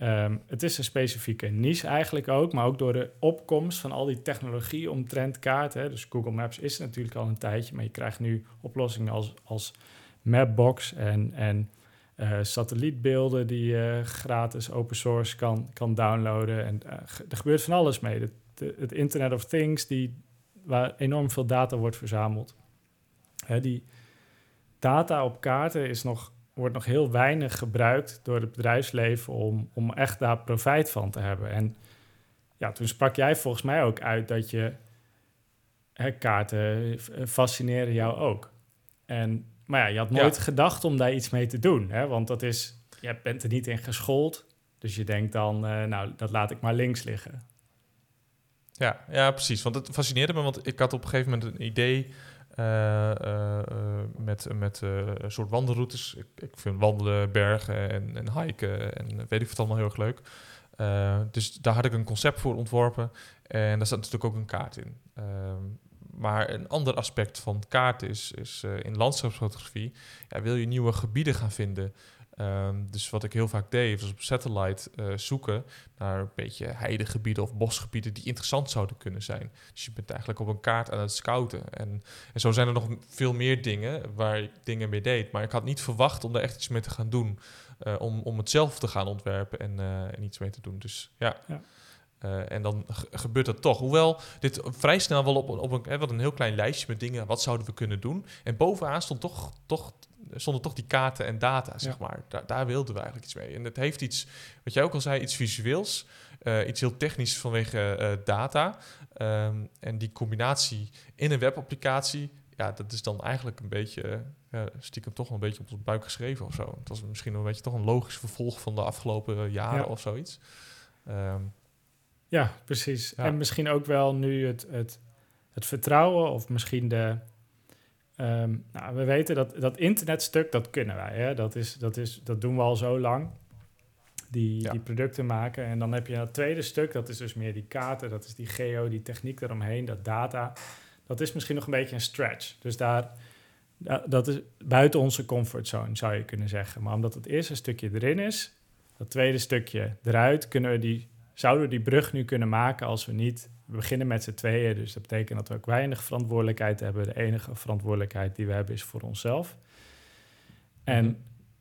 Um, het is een specifieke niche eigenlijk ook, maar ook door de opkomst van al die technologie omtrent kaarten. Dus Google Maps is natuurlijk al een tijdje, maar je krijgt nu oplossingen als, als Mapbox en, en uh, satellietbeelden die je gratis open source kan, kan downloaden. En uh, er gebeurt van alles mee. De, het Internet of Things, die, waar enorm veel data wordt verzameld. Hè, die data op kaarten is nog, wordt nog heel weinig gebruikt door het bedrijfsleven om, om echt daar profijt van te hebben. En ja, toen sprak jij volgens mij ook uit dat je hè, kaarten fascineren jou ook. En maar ja, je had nooit gedacht om daar iets mee te doen. Hè? Want dat is, je bent er niet in geschoold. Dus je denkt dan, uh, nou, dat laat ik maar links liggen. Ja, ja, precies. Want het fascineerde me, want ik had op een gegeven moment een idee met, met een soort wandelroutes. Ik, ik, vind wandelen, bergen en, en hiken en weet ik wat allemaal heel erg leuk. dus daar had ik een concept voor ontworpen en daar zat natuurlijk ook een kaart in. Ehm, maar een ander aspect van kaarten is, is in landschapsfotografie, ja, wil je nieuwe gebieden gaan vinden. Um, dus wat ik heel vaak deed, was op satellite uh, zoeken naar een beetje heidegebieden of bosgebieden die interessant zouden kunnen zijn. Dus je bent eigenlijk op een kaart aan het scouten. En, en zo zijn er nog veel meer dingen waar ik dingen mee deed. Maar ik had niet verwacht om daar echt iets mee te gaan doen. Uh, om, om het zelf te gaan ontwerpen en, en iets mee te doen. Dus ja. ja. en dan gebeurt dat toch. Hoewel dit vrij snel wel op, op een, wat een heel klein lijstje met dingen, wat zouden we kunnen doen? En bovenaan stond toch, toch, stonden toch die kaarten en data, zeg maar. Daar, daar wilden we eigenlijk iets mee. En het heeft iets, wat jij ook al zei, iets visueels. iets heel technisch vanwege data. Ehm, en die combinatie in een webapplicatie, ja, dat is dan eigenlijk een beetje uh, stiekem toch een beetje op de buik geschreven of zo. Het was misschien een beetje toch een logisch vervolg van de afgelopen jaren of zoiets. Ehm, ja, precies. En misschien ook wel nu het, het, het vertrouwen of misschien de... Ehm, nou, we weten dat dat internetstuk, dat kunnen wij. Hè? Dat, is, dat, is, dat doen we al zo lang. Die, die producten maken. En dan heb je het tweede stuk, dat is dus meer die kaarten, dat is die geo, die techniek eromheen, dat data. Dat is misschien nog een beetje een stretch. Dus daar, dat is buiten onze comfortzone, zou je kunnen zeggen. Maar omdat het eerste stukje erin is, dat tweede stukje eruit, kunnen we die, zouden we die brug nu kunnen maken als we niet we beginnen met z'n tweeën. Dus dat betekent dat we ook weinig verantwoordelijkheid hebben. De enige verantwoordelijkheid die we hebben is voor onszelf. En mhm.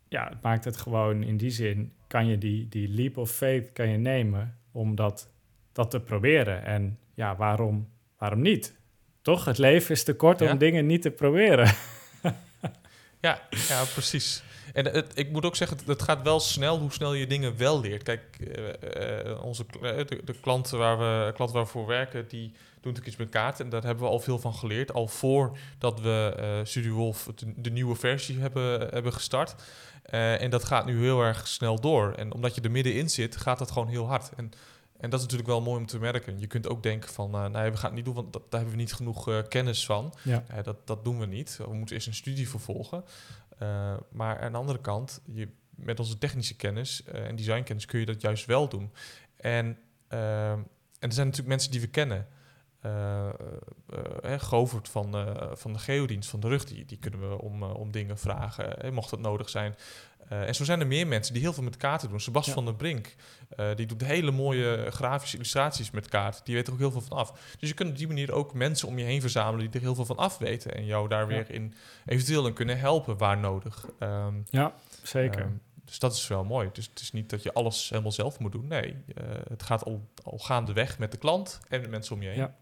ja, het maakt het gewoon in die zin, kan je die, die leap of faith kan je nemen om dat, dat te proberen. En ja, waarom, waarom niet? Toch? Het leven is te kort om dingen niet te proberen. ja, ja, precies. En het, ik moet ook zeggen, het gaat wel snel hoe snel je dingen wel leert. Kijk, uh, onze, de, de, klanten, waar we, klanten waar we voor werken, die doen natuurlijk iets met kaarten. En daar hebben we al veel van geleerd. Al voordat we uh, Studio Wolf de, de, nieuwe versie hebben, hebben gestart. en dat gaat nu heel erg snel door. En omdat je er middenin zit, gaat dat gewoon heel hard. En en dat is natuurlijk wel mooi om te merken. Je kunt ook denken van, uh, nee, we gaan het niet doen, want dat, daar hebben we niet genoeg uh, kennis van. Ja. Uh, dat, dat doen we niet. We moeten eerst een studie vervolgen. Maar aan de andere kant, je, met onze technische kennis en designkennis kun je dat juist wel doen. En, en er zijn natuurlijk mensen die we kennen. Uh, Govert van, van de geodienst van de rug, die, die kunnen we om, om dingen vragen, mocht dat nodig zijn. Uh, en zo zijn er meer mensen die heel veel met kaarten doen. Sebas van der Brink, uh, die doet hele mooie grafische illustraties met kaarten. Die weet er ook heel veel van af. Dus je kunt op die manier ook mensen om je heen verzamelen die er heel veel van af weten. En jou daar weer in eventueel in kunnen helpen waar nodig. Um, ja, zeker. Um, dus dat is wel mooi. Dus het is niet dat je alles helemaal zelf moet doen. Nee, uh, het gaat al, al gaandeweg met de klant en de mensen om je heen. Ja,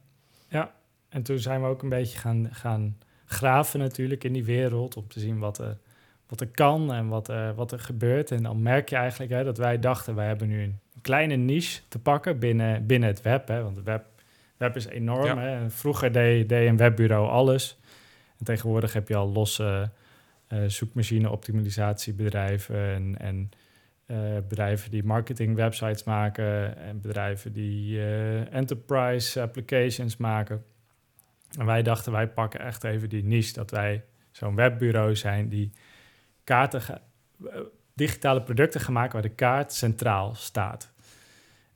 ja. en toen zijn we ook een beetje gaan, gaan graven natuurlijk in die wereld... om te zien wat er wat er kan en wat, uh, wat er gebeurt. En dan merk je eigenlijk hè, dat wij dachten, wij hebben nu een kleine niche te pakken binnen, binnen het web. Hè, want het web, web is enorm. Hè. Vroeger deed, deed een webbureau alles. En tegenwoordig heb je al losse uh, zoekmachine-optimalisatiebedrijven en, en uh, bedrijven die marketing websites maken en bedrijven die enterprise applications maken. En wij dachten, wij pakken echt even die niche dat wij zo'n webbureau zijn die kaarten, eh, digitale producten gemaakt waar de kaart centraal staat.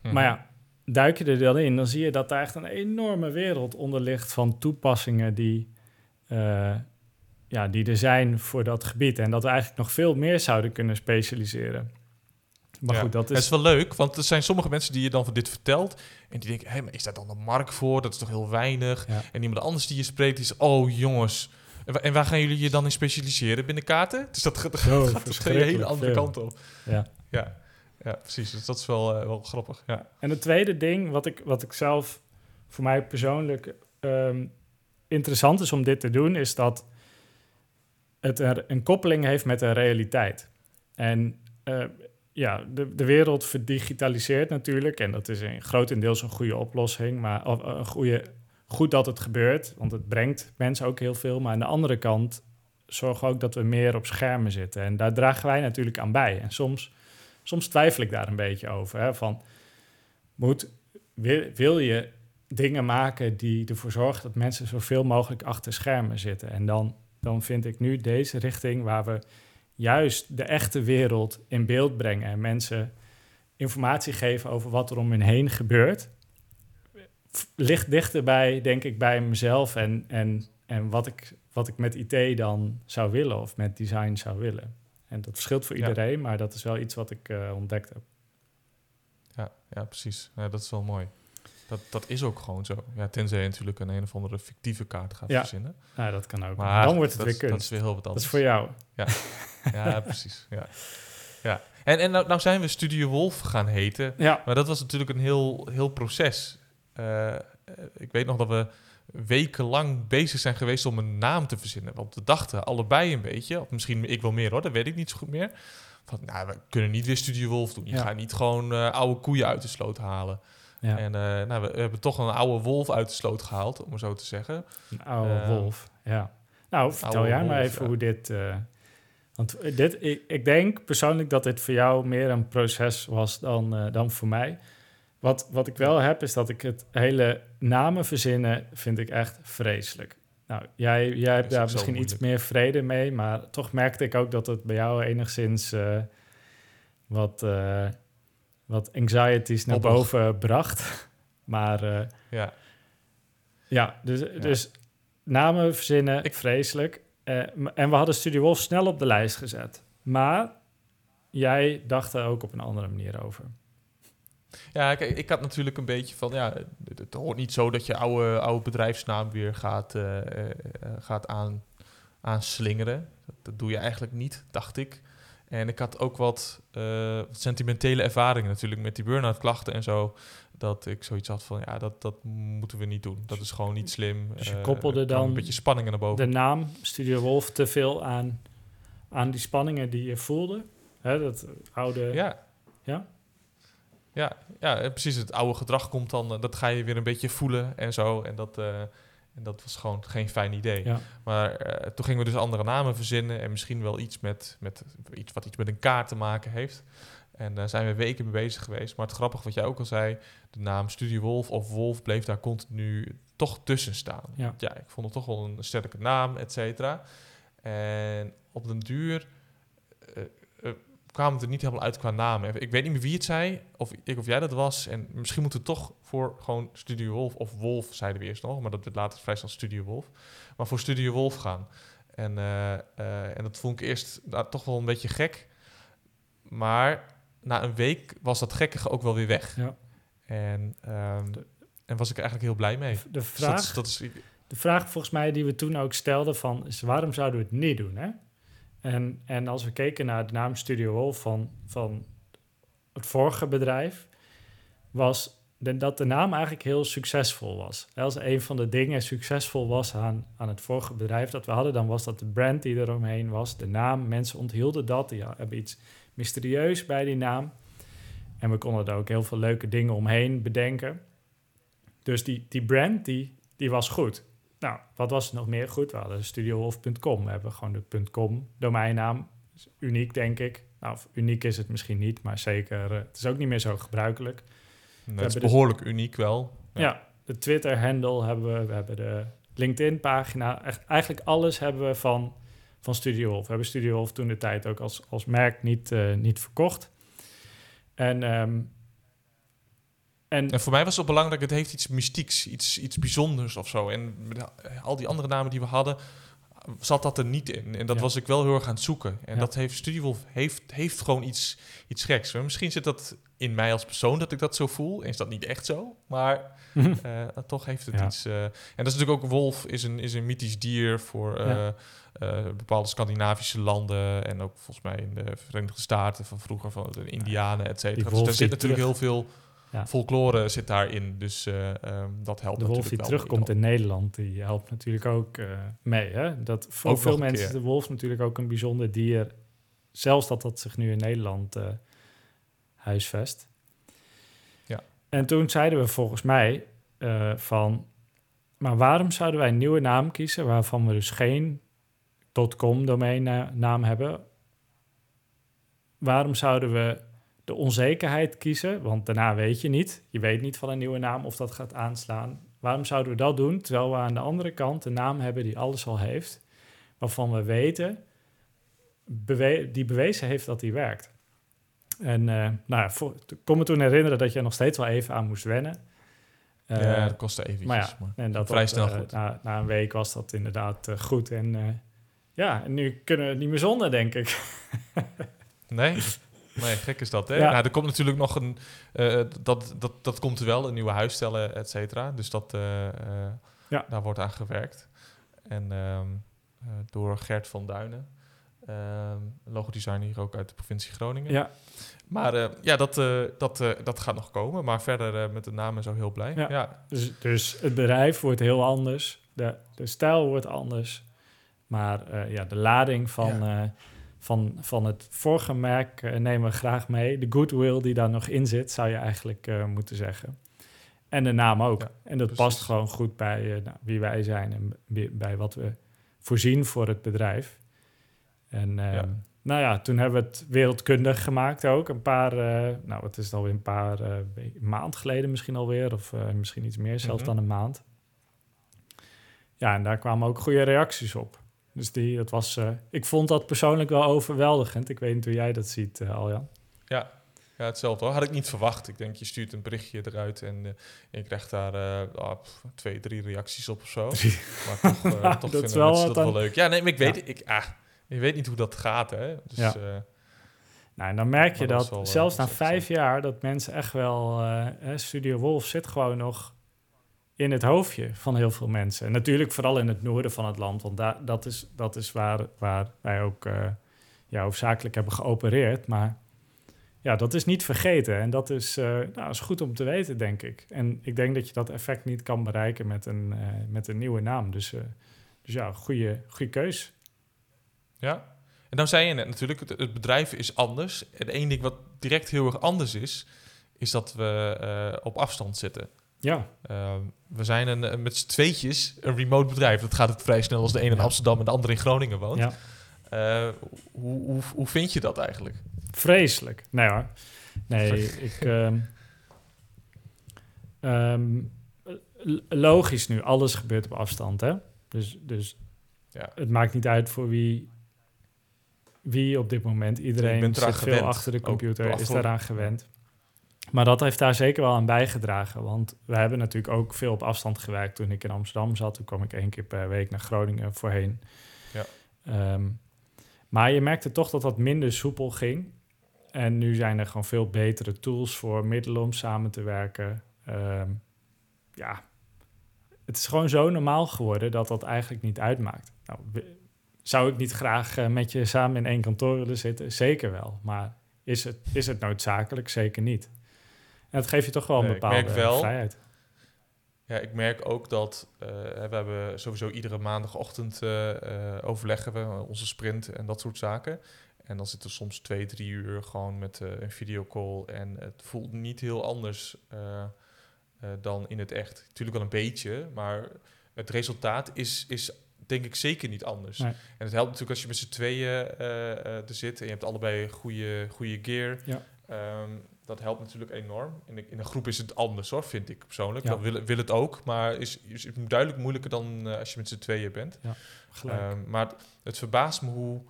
Mhm. Maar ja, duik je er dan in, dan zie je dat daar echt een enorme wereld onder ligt van toepassingen die, uh, ja, die er zijn voor dat gebied. En dat we eigenlijk nog veel meer zouden kunnen specialiseren. Maar goed, dat is... Het is wel leuk, want er zijn sommige mensen die je dan van dit vertelt... en die denken, hé, maar is daar dan een markt voor? Dat is toch heel weinig? En iemand anders die je spreekt is, oh jongens... En waar gaan jullie je dan in specialiseren binnen kaarten? Dus dat gaat, oh, gaat een hele andere kant op. Ja. ja. Ja, precies. Dus dat is wel, uh, wel grappig. Ja. En het tweede ding, wat ik, wat ik zelf voor mij persoonlijk um, interessant is om dit te doen, is dat het er een koppeling heeft met de realiteit. En uh, ja, de, de wereld verdigitaliseert natuurlijk. En dat is een grotendeels een goede oplossing, maar of, een goede goed dat het gebeurt, want het brengt mensen ook heel veel. Maar aan de andere kant zorgen we ook dat we meer op schermen zitten. En daar dragen wij natuurlijk aan bij. En soms, soms twijfel ik daar een beetje over. Hè, van, moet, wil, je dingen maken die ervoor zorgen dat mensen zoveel mogelijk achter schermen zitten? En dan, dan vind ik nu deze richting waar we juist de echte wereld in beeld brengen en mensen informatie geven over wat er om hen heen gebeurt ligt dichterbij, denk ik, bij mezelf en, en, en wat, ik, wat ik met IT dan zou willen of met design zou willen. En dat verschilt voor iedereen, maar dat is wel iets wat ik uh, ontdekt heb. Ja, ja precies. Ja, dat is wel mooi. Dat, dat is ook gewoon zo. Ja, tenzij je natuurlijk een een of andere fictieve kaart gaat ja. verzinnen. Ja, dat kan ook. Maar dan wordt het weer kunst. Dat is weer heel wat anders. Dat is voor jou. Ja, ja precies. Ja. Ja, en, en nou, nou zijn we Studio Wolf gaan heten. Ja. Maar dat was natuurlijk een heel, heel proces. Uh, ik weet nog dat we wekenlang bezig zijn geweest om een naam te verzinnen. Want we dachten allebei een beetje, of misschien ik wel meer hoor, dat weet ik niet zo goed meer. Van, nou, we kunnen niet weer Studio Wolf doen. Je gaat niet gewoon uh, oude koeien uit de sloot halen. Ja. En uh, nou, we, hebben toch een oude wolf uit de sloot gehaald, om maar zo te zeggen. Een oude wolf, ja. Nou, vertel jij maar even hoe dit... Want dit, ik, ik, denk persoonlijk dat dit voor jou meer een proces was dan, dan voor mij. Wat, wat ik wel heb, is dat ik het hele namen verzinnen vind ik echt vreselijk. Nou, jij, jij hebt daar misschien iets meer vrede mee, maar toch merkte ik ook dat het bij jou enigszins uh, wat, uh, wat anxieties naar boven bracht. maar uh, ja, ja, dus, ja. dus namen verzinnen, ik vreselijk. en we hadden Studio Wolf snel op de lijst gezet. Maar jij dacht er ook op een andere manier over. Ja, kijk, ik had natuurlijk een beetje van, ja, het, hoort niet zo dat je oude, oude bedrijfsnaam weer gaat, uh, uh, gaat aan, aanslingeren. Dat, dat, doe je eigenlijk niet, dacht ik. En ik had ook wat, uh, sentimentele ervaringen natuurlijk met die burn-out klachten en zo. Dat ik zoiets had van, ja, dat, dat moeten we niet doen. Dat is gewoon niet slim. Dus je koppelde dan een beetje spanningen naar boven. de naam Studio Wolf te veel aan, aan die spanningen die je voelde? Hè, dat oude... Ja. Ja? Ja, ja, precies. Het oude gedrag komt dan, dat ga je weer een beetje voelen en zo. En dat, uh, en dat was gewoon geen fijn idee. Ja. Maar uh, toen gingen we dus andere namen verzinnen en misschien wel iets met, met iets wat iets met een kaart te maken heeft. En daar zijn we weken mee bezig geweest. Maar het grappige wat jij ook al zei, de naam Studio Wolf of Wolf bleef daar continu toch tussen staan. Ja, ja ik vond het toch wel een sterke naam, et cetera. En op den duur kwamen er niet helemaal uit qua namen. Ik weet niet meer wie het zei, of ik of jij dat was. En misschien moeten we toch voor gewoon Studio Wolf, of Wolf zeiden we eerst nog, maar dat werd later vrij snel Studio Wolf. Maar voor Studio Wolf gaan. En, uh, uh, en dat vond ik eerst nou, toch wel een beetje gek. Maar na een week was dat gekkige ook wel weer weg. Ja. En, um, en was ik eigenlijk heel blij mee. De vraag, dus dat is, dat is, de vraag volgens mij die we toen ook stelden van... is waarom zouden we het niet doen, hè? En, en als we keken naar de naam Studio Wolf van, van het vorige bedrijf, was de, dat de naam eigenlijk heel succesvol was. Als een van de dingen succesvol was aan, aan het vorige bedrijf dat we hadden, dan was dat de brand die eromheen was, de naam. Mensen onthielden dat, die hebben iets mysterieus bij die naam. En we konden er ook heel veel leuke dingen omheen bedenken. Dus die, die brand, die, die was goed. Nou, wat was er nog meer goed? We hadden studiohof.com. We hebben gewoon de .com domeinnaam. Uniek, denk ik. Nou, uniek is het misschien niet, maar zeker... Uh, het is ook niet meer zo gebruikelijk. Nee, het is dus behoorlijk uniek wel. Ja, ja de Twitter-handle hebben we. We hebben de LinkedIn-pagina. Echt, eigenlijk alles hebben we van, van Studio We hebben Studio toen de tijd ook als, als merk niet, uh, niet verkocht. En um, en, en, voor mij was het belangrijk, het heeft iets mystieks, iets, iets bijzonders of zo. En al die andere namen die we hadden, zat dat er niet in. En dat was ik wel heel erg aan het zoeken. En dat heeft Studiewolf heeft, heeft gewoon iets, iets geks. Misschien zit dat in mij als persoon dat ik dat zo voel. En is dat niet echt zo. Maar uh, toch heeft het iets. Uh, en dat is natuurlijk ook, wolf is een, is een mythisch dier voor uh, bepaalde Scandinavische landen. En ook volgens mij in de Verenigde Staten van vroeger, van de Indianen, et cetera. Dus daar zit natuurlijk heel veel ja. folklore zit daarin. Dus uh, um, dat helpt De wolf die terugkomt in Nederland, die helpt natuurlijk ook uh, mee. Hè? Dat voor ook veel mensen is de wolf natuurlijk ook een bijzonder dier. Zelfs dat dat zich nu in Nederland uh, huisvest. Ja. En toen zeiden we volgens mij van... Maar waarom zouden wij een nieuwe naam kiezen... waarvan we dus geen .com domeinnaam hebben? Waarom zouden we de onzekerheid kiezen, want daarna weet je niet. Je weet niet van een nieuwe naam of dat gaat aanslaan. Waarom zouden we dat doen, terwijl we aan de andere kant een naam hebben die alles al heeft, waarvan we weten, die bewezen heeft dat die werkt. En uh, nou, voor, ik kon me toen herinneren dat je nog steeds wel even aan moest wennen. Uh, ja, dat kostte eventjes. Maar, ja, en dat vrij snel uh, goed. Na, na, een week was dat inderdaad goed. En ja, en nu kunnen we het niet meer zonder, denk ik. nee? Nee, gek is dat, hè? Ja. Nou, er komt natuurlijk nog een... Uh, dat, dat, dat komt er wel, een nieuwe huisstellen, et cetera. Dus dat, uh, ja. daar wordt aan gewerkt. En ehm, door Gert van Duinen. Um, logodesigner hier ook uit de provincie Groningen. Ja. Maar uh, ja, dat, uh, dat, uh, dat gaat nog komen. Maar verder met de naam zo heel blij. Ja. ja. Dus, dus het bedrijf wordt heel anders. De, de stijl wordt anders. Maar ja, de lading van, ja. Van, van het vorige merk nemen we graag mee. De goodwill die daar nog in zit, zou je eigenlijk moeten zeggen. En de naam ook. en dat past gewoon goed bij nou, wie wij zijn en bij wat we voorzien voor het bedrijf. En ehm, nou ja, toen hebben we het wereldkundig gemaakt ook. Een paar, nou het is alweer een paar maand geleden misschien alweer. Of misschien iets meer, zelfs mm -hmm. dan een maand. Ja, en daar kwamen ook goede reacties op. Dus die, dat was, ik vond dat persoonlijk wel overweldigend. Ik weet niet hoe jij dat ziet, Aljan. Ja, ja, hetzelfde hoor. Had ik niet verwacht. Ik denk, je stuurt een berichtje eruit en, uh, en je krijgt daar oh, twee, drie reacties op of zo. maar toch, toch vinden mensen dat wel leuk. Ja, nee, maar ik weet, ja. ik, ah, je weet niet hoe dat gaat, hè. Dus, ja. nou, en dan merk je dat, dat zelfs na vijf jaar dat mensen echt wel... Studio Wolf zit gewoon nog in het hoofdje van heel veel mensen. En natuurlijk vooral in het noorden van het land, want daar, dat, is, dat is waar, waar wij ook ja, hoofdzakelijk hebben geopereerd. Maar ja, dat is niet vergeten. En dat is, uh, nou, is goed om te weten, denk ik. En ik denk dat je dat effect niet kan bereiken met een, uh, met een nieuwe naam. Dus, uh, dus ja, goede, goede keus. Ja, en dan zei je net natuurlijk, het, het bedrijf is anders. En één ding wat direct heel erg anders is, is dat we op afstand zitten. Ja. we zijn een, met z'n tweetjes een remote bedrijf. Dat gaat het vrij snel als de een in Amsterdam en de ander in Groningen woont. Ja. hoe, hoe, hoe vind je dat eigenlijk? Vreselijk. Nee hoor. Nee, ik... Um, um, logisch nu, alles gebeurt op afstand, hè? Dus, dus ja. het maakt niet uit voor wie, wie op dit moment. Iedereen zit veel achter de computer, is daaraan gewend. Maar dat heeft daar zeker wel aan bijgedragen. Want we hebben natuurlijk ook veel op afstand gewerkt toen ik in Amsterdam zat. Toen kwam ik één keer per week naar Groningen voorheen. Ja. Um, maar je merkte toch dat dat minder soepel ging. En nu zijn er gewoon veel betere tools voor middelen om samen te werken. Um, ja, het is gewoon zo normaal geworden dat dat eigenlijk niet uitmaakt. Nou, zou ik niet graag uh, met je samen in één kantoor willen zitten? Zeker wel. Maar is het, is het noodzakelijk? Zeker niet. En dat geeft je toch wel een bepaalde wel, vrijheid. Ja, ik merk ook dat uh, we hebben sowieso iedere maandagochtend uh, overleggen we onze sprint en dat soort zaken. En dan zitten soms twee, drie uur gewoon met een videocall. En het voelt niet heel anders dan in het echt. Natuurlijk wel een beetje, maar het resultaat is, is denk ik zeker niet anders. Nee. En het helpt natuurlijk als je met z'n tweeën er zit en je hebt allebei goede, goede gear. Ja. Um, dat helpt natuurlijk enorm. In, de, in een groep is het anders hoor, vind ik persoonlijk. Ja. Dat wil, wil het ook, maar is, is duidelijk moeilijker dan als je met z'n tweeën bent. Ja, um, maar het, het verbaast me hoe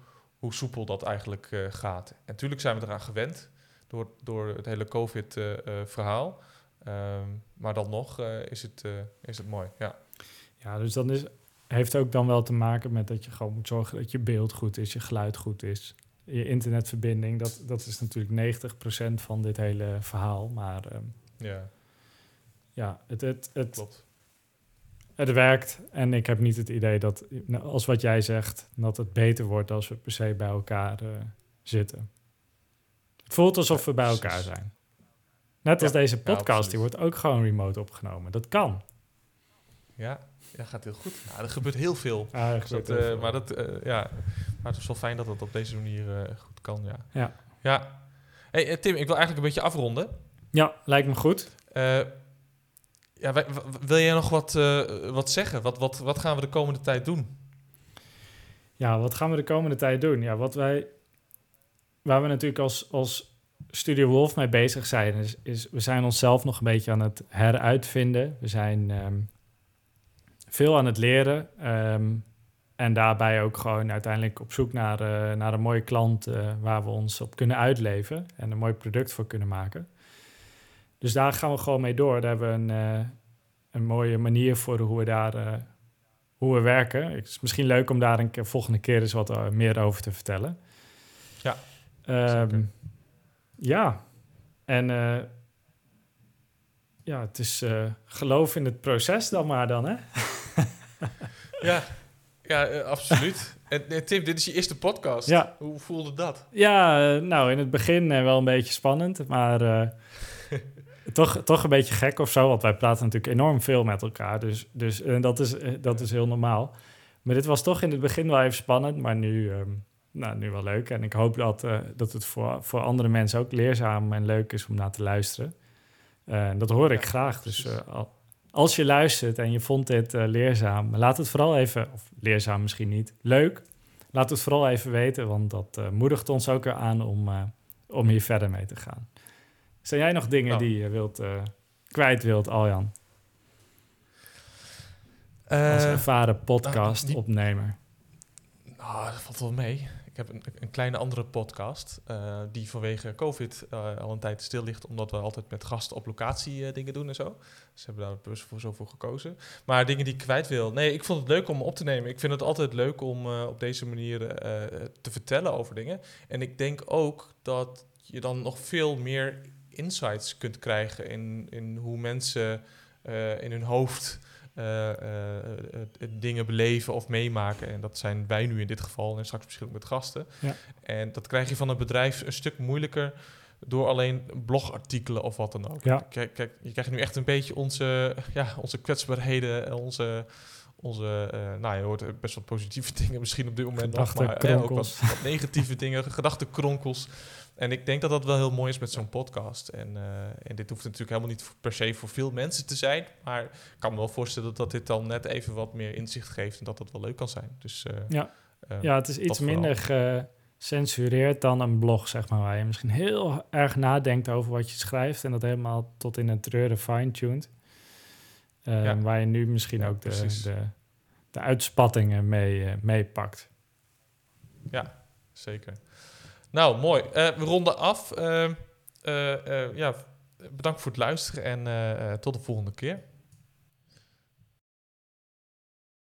hoe soepel dat eigenlijk uh, gaat. En natuurlijk zijn we eraan gewend door, door het hele COVID-verhaal. Uh, uh, um, maar dan nog is, het, is het mooi. Ja, ja dus dat is, heeft ook dan wel te maken met dat je gewoon moet zorgen dat je beeld goed is, je geluid goed is. Je internetverbinding, dat, dat is natuurlijk 90% van dit hele verhaal. Maar um, ja, ja het, het, het, Klopt het werkt. En ik heb niet het idee dat, als wat jij zegt, dat het beter wordt als we per se bij elkaar uh, zitten. Het voelt alsof we bij elkaar zijn. Net als ja, deze podcast, ja, die wordt ook gewoon remote opgenomen. Dat kan. Ja, ja gaat heel goed. Ja, er gebeurt heel veel. Ja, dus dat, uh, maar, dat, uh, ja, maar het is wel fijn dat het op deze manier goed kan. Ja. ja. ja. Hey, Tim, ik wil eigenlijk een beetje afronden. Ja, lijkt me goed. Ja, wil jij nog wat, wat zeggen? Wat, wat, wat gaan we de komende tijd doen? Ja, wat gaan we de komende tijd doen? Ja, wat wij, waar we natuurlijk als, als Studio Wolf mee bezig zijn, is, is we zijn onszelf nog een beetje aan het heruitvinden. We zijn um, veel aan het leren. Um, en daarbij ook gewoon uiteindelijk op zoek naar, uh, naar een mooie klant uh, waar we ons op kunnen uitleven en een mooi product voor kunnen maken. Dus daar gaan we gewoon mee door. Daar hebben we een, uh, een mooie manier voor hoe we daar hoe we werken. Het is misschien leuk om daar een keer, volgende keer eens wat meer over te vertellen. Ja. Um, ja. En ja, het is geloof in het proces dan maar dan, hè? ja. Ja, uh, absoluut. en Tim, dit is je eerste podcast. Ja. Hoe voelde dat? Ja, nou, in het begin wel een beetje spannend, maar toch, toch een beetje gek of zo. Want wij praten natuurlijk enorm veel met elkaar, dus, dus dat, is, dat is heel normaal. Maar dit was toch in het begin wel even spannend, maar nu, ehm, nou, nu wel leuk. En ik hoop dat, dat het voor, voor andere mensen ook leerzaam en leuk is om naar te luisteren. En dat hoor ik graag. Dus als je luistert en je vond dit uh, leerzaam, laat het vooral even, of leerzaam misschien niet, leuk. Laat het vooral even weten, want dat uh, moedigt ons ook weer aan om, uh, om hier verder mee te gaan. Zijn jij nog dingen nou. die je wilt, kwijt wilt, Aljan? Als ervaren podcastopnemer. Nou, dat valt wel mee. Ik heb een, een kleine andere podcast uh, die vanwege COVID uh, al een tijd stil ligt, omdat we altijd met gasten op locatie uh, dingen doen en zo. Ze hebben daar bewust voor zo gekozen. Maar dingen die ik kwijt wil. Nee, ik vond het leuk om op te nemen. Ik vind het altijd leuk om op deze manier te vertellen over dingen. En ik denk ook dat je dan nog veel meer insights kunt krijgen in, in hoe mensen in hun hoofd dingen beleven of meemaken. En dat zijn wij nu in dit geval en straks misschien ook met gasten. Ja. En dat krijg je van een bedrijf een stuk moeilijker door alleen blogartikelen of wat dan ook. Ja. Kijk, kijk, je krijgt nu echt een beetje onze, ja, onze kwetsbaarheden, onze, onze uh, nou, je hoort best wel positieve dingen misschien op dit moment nog, maar ook wat, wat negatieve dingen, gedachtenkronkels. En ik denk dat dat wel heel mooi is met zo'n podcast. En, uh, en dit hoeft natuurlijk helemaal niet per se voor veel mensen te zijn. Maar ik kan me wel voorstellen dat dit dan net even wat meer inzicht geeft. En dat dat wel leuk kan zijn. Dus, uh, ja. Uh, ja, het is iets minder gecensureerd dan een blog, zeg maar. Waar je misschien heel erg nadenkt over wat je schrijft. En dat helemaal tot in een treuren fine-tuned. Ja. Waar je nu misschien ja, ook de, de, de, uitspattingen mee, mee pakt. Ja, zeker. Nou, mooi. Uh, we ronden af. Uh, uh, ja, bedankt voor het luisteren en tot de volgende keer.